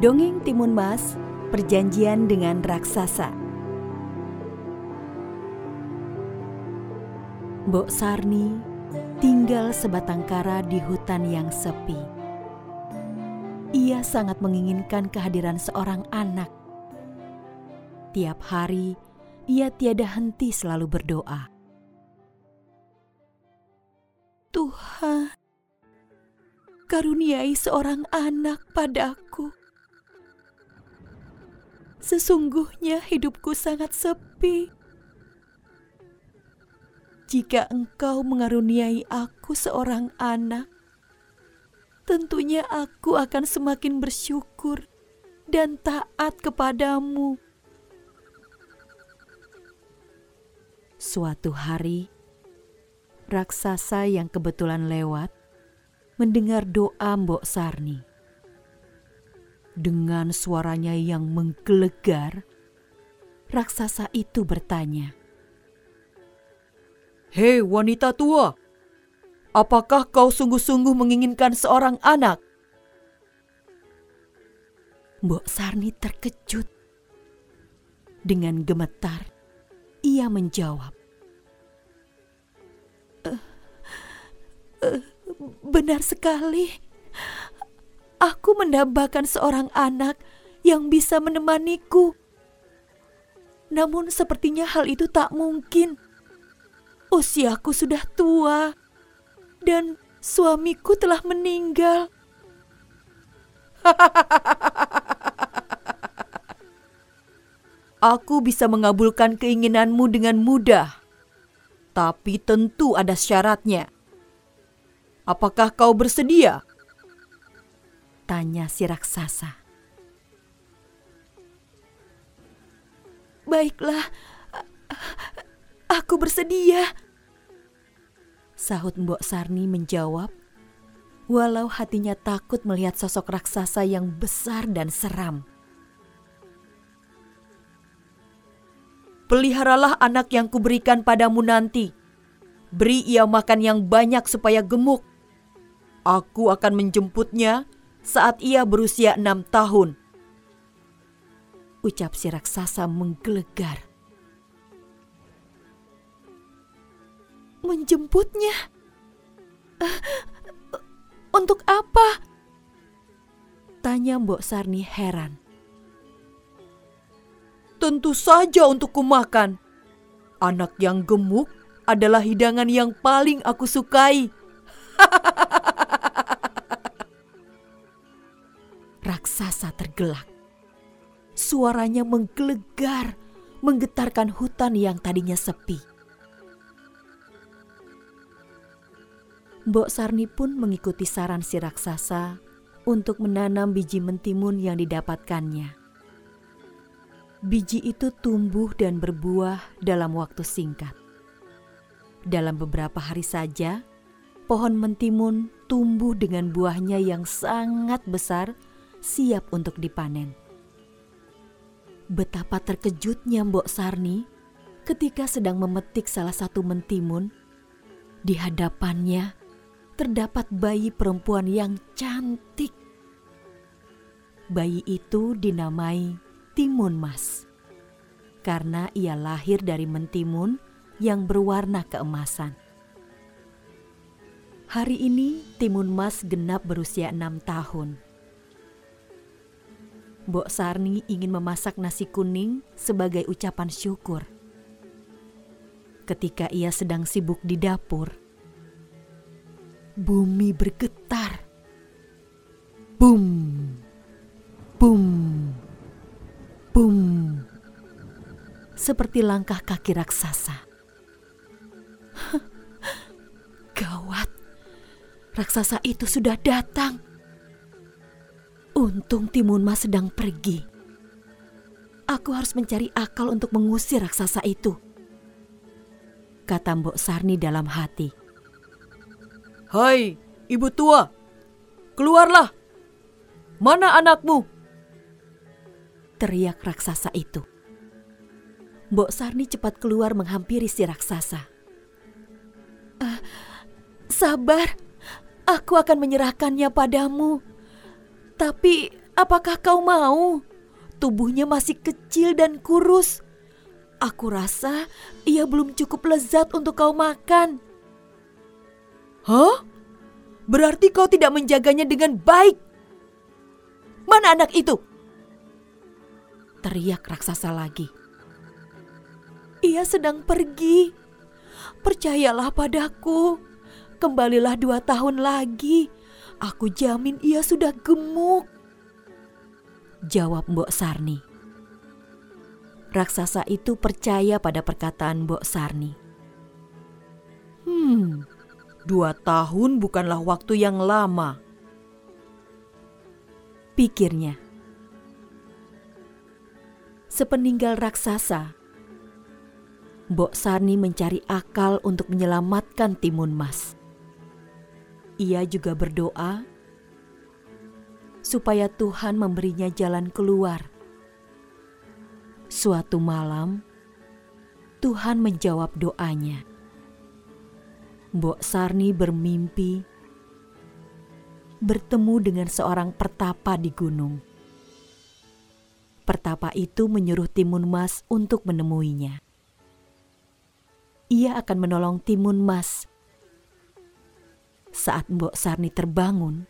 Dongeng Timun Mas, Perjanjian dengan Raksasa. Mbok Sarni tinggal sebatang kara di hutan yang sepi. Ia sangat menginginkan kehadiran seorang anak. Tiap hari, ia tiada henti selalu berdoa. Tuhan, karuniai seorang anak padaku. Sesungguhnya hidupku sangat sepi. Jika engkau mengaruniai aku seorang anak, tentunya aku akan semakin bersyukur dan taat kepadamu. Suatu hari, raksasa yang kebetulan lewat mendengar doa Mbok Sarni. Dengan suaranya yang menggelegar, raksasa itu bertanya, Hei wanita tua, apakah kau sungguh-sungguh menginginkan seorang anak? Mbok Sarni terkejut. Dengan gemetar, ia menjawab. "Eh, eh, benar sekali. Aku mendambakan seorang anak yang bisa menemaniku. Namun sepertinya hal itu tak mungkin. Usiaku sudah tua dan suamiku telah meninggal. Aku bisa mengabulkan keinginanmu dengan mudah, tapi tentu ada syaratnya. Apakah kau bersedia? Tanya si raksasa. Baiklah, aku bersedia. Sahut Mbok Sarni menjawab, walau hatinya takut melihat sosok raksasa yang besar dan seram. Peliharalah anak yang kuberikan padamu nanti. Beri ia makan yang banyak supaya gemuk. Aku akan menjemputnya saat ia berusia enam tahun. Ucap si raksasa menggelegar. Menjemputnya? Uh, untuk apa? Tanya Mbok Sarni heran. Tentu saja untuk kumakan. Anak yang gemuk adalah hidangan yang paling aku sukai. Raksasa tergelak. Suaranya menggelegar, menggetarkan hutan yang tadinya sepi. Mbok Sarni pun mengikuti saran si raksasa untuk menanam biji mentimun yang didapatkannya. Biji itu tumbuh dan berbuah dalam waktu singkat. Dalam beberapa hari saja, pohon mentimun tumbuh dengan buahnya yang sangat besar, siap untuk dipanen. Betapa terkejutnya Mbok Sarni ketika sedang memetik salah satu mentimun. Di hadapannya terdapat bayi perempuan yang cantik. Bayi itu dinamai Timun Mas. Karena ia lahir dari mentimun yang berwarna keemasan. Hari ini Timun Mas genap berusia enam tahun. Mbok Sarni ingin memasak nasi kuning sebagai ucapan syukur. Ketika ia sedang sibuk di dapur, bumi bergetar. Bum, bum, bum. Seperti langkah kaki raksasa. Gawat, raksasa itu sudah datang. Untung Timun Mas sedang pergi. Aku harus mencari akal untuk mengusir raksasa itu. Kata Mbok Sarni dalam hati. Hai, ibu tua, keluarlah. Mana anakmu? Teriak raksasa itu. Mbok Sarni cepat keluar menghampiri si raksasa. Uh, sabar, aku akan menyerahkannya padamu. Tapi Apakah kau mau? Tubuhnya masih kecil dan kurus. Aku rasa ia belum cukup lezat untuk kau makan. Hah? Berarti kau tidak menjaganya dengan baik. Mana anak itu? Teriak raksasa lagi. Ia sedang pergi. Percayalah padaku. Kembalilah dua tahun lagi. Aku jamin ia sudah gemuk. Jawab Mbok Sarni. Raksasa itu percaya pada perkataan Mbok Sarni. Hmm, dua tahun bukanlah waktu yang lama. Pikirnya. Sepeninggal raksasa, Mbok Sarni mencari akal untuk menyelamatkan Timun Mas. Ia juga berdoa supaya Tuhan memberinya jalan keluar Suatu malam, Tuhan menjawab doanya. Mbok Sarni bermimpi bertemu dengan seorang pertapa di gunung. Pertapa itu menyuruh Timun Mas untuk menemuinya. Ia akan menolong Timun Mas. Saat Mbok Sarni terbangun,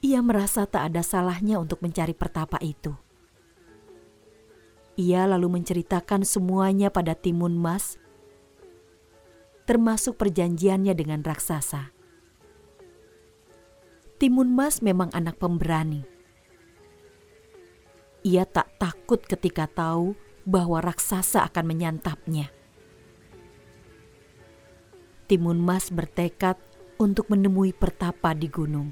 ia merasa tak ada salahnya untuk mencari pertapa itu. Ia lalu menceritakan semuanya pada Timun Mas, termasuk perjanjiannya dengan raksasa. Timun Mas memang anak pemberani. Ia tak takut ketika tahu bahwa raksasa akan menyantapnya. Timun Mas bertekad untuk menemui pertapa di gunung.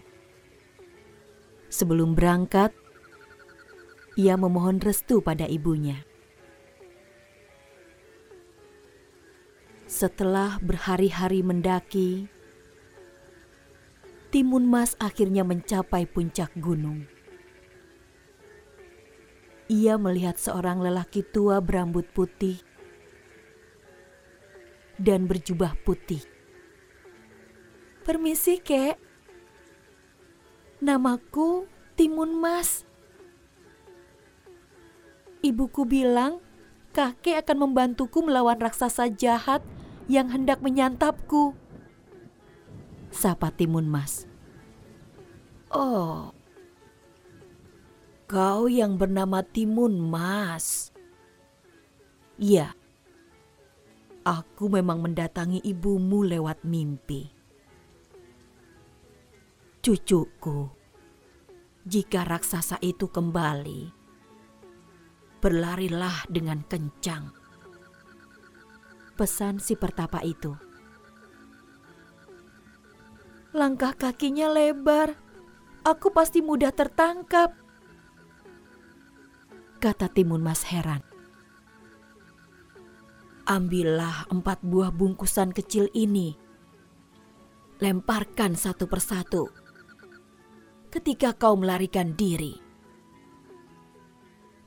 Sebelum berangkat, ia memohon restu pada ibunya. Setelah berhari-hari mendaki, Timun Mas akhirnya mencapai puncak gunung. Ia melihat seorang lelaki tua berambut putih dan berjubah putih. Permisi, kek. Namaku Timun Mas. Ibuku bilang kakek akan membantuku melawan raksasa jahat yang hendak menyantapku. Sapa Timun Mas. Oh, kau yang bernama Timun Mas. Iya, aku memang mendatangi ibumu lewat mimpi. Cucuku, jika raksasa itu kembali, berlarilah dengan kencang. Pesan si pertapa itu. Langkah kakinya lebar, aku pasti mudah tertangkap. Kata Timun Mas heran. Ambillah empat buah bungkusan kecil ini. Lemparkan satu persatu. Ketika kau melarikan diri,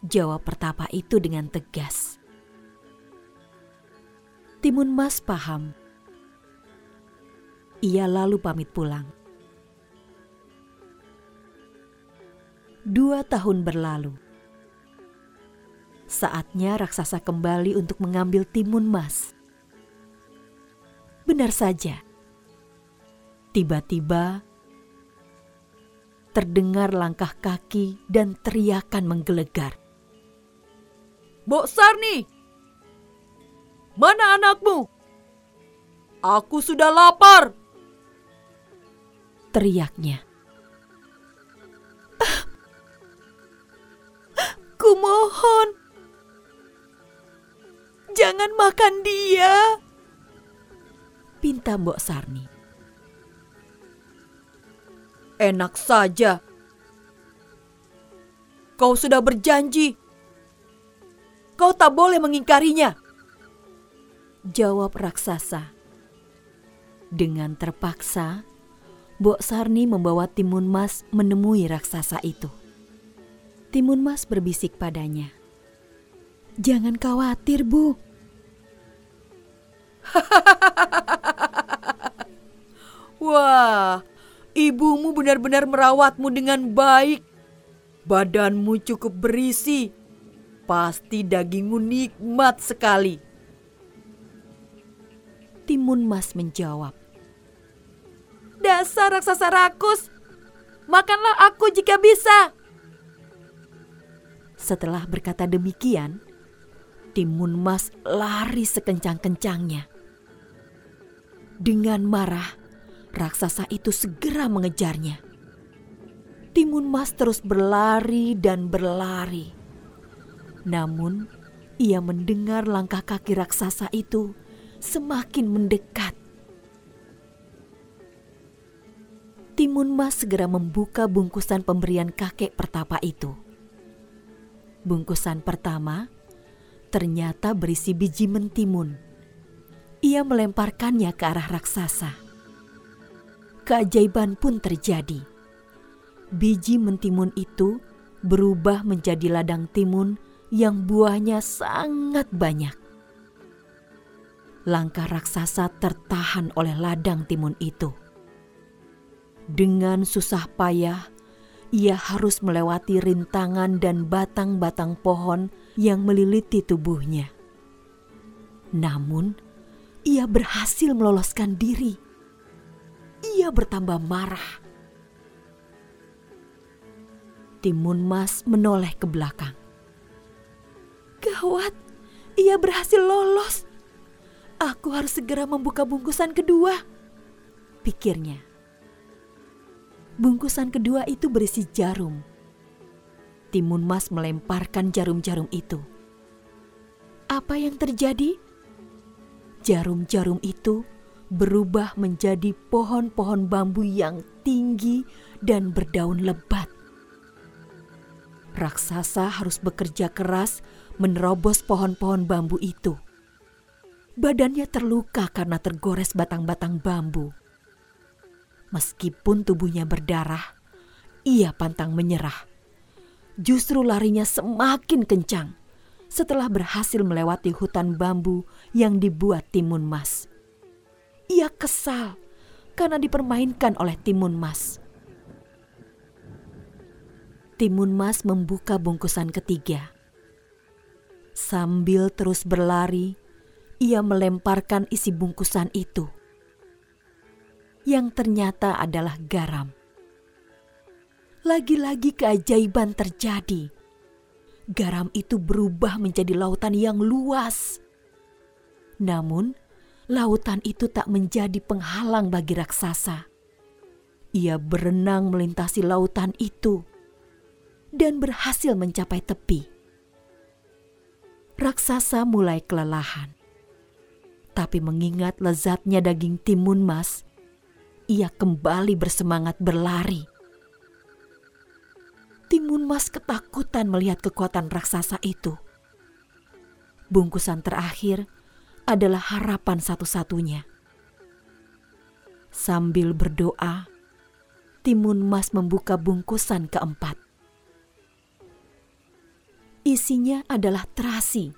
Jawab pertapa itu dengan tegas. Timun Mas paham. Ia lalu pamit pulang. Dua tahun berlalu. Saatnya raksasa kembali untuk mengambil timun mas. Benar saja. Tiba-tiba terdengar langkah kaki dan teriakan menggelegar. Mbok Sarni, mana anakmu? Aku sudah lapar. Teriaknya. Kumohon, jangan makan dia. Pinta Mbok Sarni. Enak saja. Kau sudah berjanji Kau tak boleh mengingkarinya. Jawab raksasa. Dengan terpaksa, Bok Sarni membawa Timun Mas menemui raksasa itu. Timun Mas berbisik padanya. Jangan khawatir, Bu. Wah, ibu Ibumu benar-benar merawatmu dengan baik. Badanmu cukup berisi. Pasti dagingmu nikmat sekali. Timun Mas menjawab. Dasar raksasa rakus, makanlah aku jika bisa. Setelah berkata demikian, Timun Mas lari sekencang-kencangnya. Dengan marah, raksasa itu segera mengejarnya. Timun Mas terus berlari dan berlari. Namun, ia mendengar langkah kaki raksasa itu semakin mendekat. Timun Mas segera membuka bungkusan pemberian kakek pertapa itu. Bungkusan pertama ternyata berisi biji mentimun. Ia melemparkannya ke arah raksasa keajaiban pun terjadi. Biji mentimun itu berubah menjadi ladang timun yang buahnya sangat banyak. Langkah raksasa tertahan oleh ladang timun itu. Dengan susah payah, ia harus melewati rintangan dan batang-batang pohon yang meliliti tubuhnya. Namun, ia berhasil meloloskan diri ia bertambah marah. Timun Mas menoleh ke belakang. Gawat, ia berhasil lolos. Aku harus segera membuka bungkusan kedua, pikirnya. Bungkusan kedua itu berisi jarum. Timun Mas melemparkan jarum-jarum itu. Apa yang terjadi? Jarum-jarum itu berubah menjadi pohon-pohon bambu yang tinggi dan berdaun lebat. Raksasa harus bekerja keras menerobos pohon-pohon bambu itu. Badannya terluka karena tergores batang-batang bambu. Meskipun tubuhnya berdarah, ia pantang menyerah. Justru larinya semakin kencang setelah berhasil melewati hutan bambu yang dibuat timun mas. Ia kesal karena dipermainkan oleh Timun Mas. Timun Mas membuka bungkusan ketiga. Sambil terus berlari, ia melemparkan isi bungkusan itu. Yang ternyata adalah garam. Lagi-lagi keajaiban terjadi. Garam itu berubah menjadi lautan yang luas. Namun, lautan itu tak menjadi penghalang bagi raksasa. Ia berenang melintasi lautan itu dan berhasil mencapai tepi. Raksasa mulai kelelahan, tapi mengingat lezatnya daging timun mas, ia kembali bersemangat berlari. Timun Mas ketakutan melihat kekuatan raksasa itu. Bungkusan terakhir adalah harapan satu-satunya. Sambil berdoa, Timun Mas membuka bungkusan keempat. Isinya adalah terasi.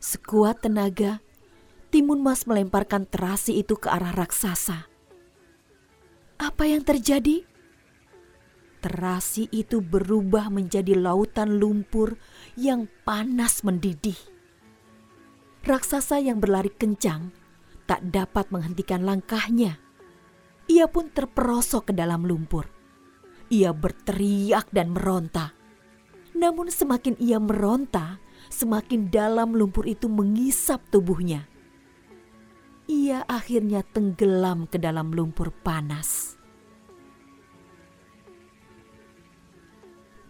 Sekuat tenaga, Timun Mas melemparkan terasi itu ke arah raksasa. Apa yang terjadi? Terasi itu berubah menjadi lautan lumpur yang panas mendidih raksasa yang berlari kencang tak dapat menghentikan langkahnya. Ia pun terperosok ke dalam lumpur. Ia berteriak dan meronta. Namun semakin ia meronta, semakin dalam lumpur itu mengisap tubuhnya. Ia akhirnya tenggelam ke dalam lumpur panas.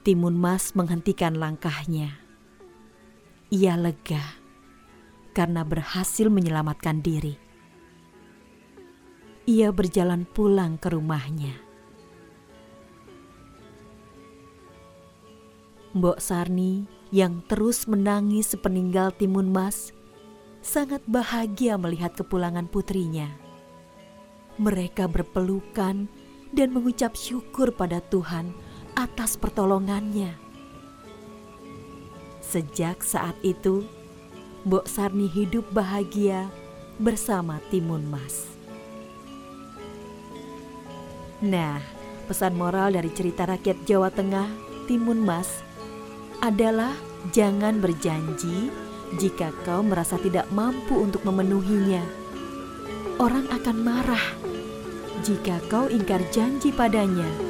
Timun Mas menghentikan langkahnya. Ia lega karena berhasil menyelamatkan diri. Ia berjalan pulang ke rumahnya. Mbok Sarni yang terus menangis sepeninggal Timun Mas sangat bahagia melihat kepulangan putrinya. Mereka berpelukan dan mengucap syukur pada Tuhan atas pertolongannya. Sejak saat itu, Mbok Sarni hidup bahagia bersama Timun Mas. Nah, Pesan moral dari cerita rakyat Jawa Tengah, Timun Mas, adalah jangan berjanji jika kau merasa tidak mampu untuk memenuhinya. Orang akan marah jika kau ingkar janji padanya.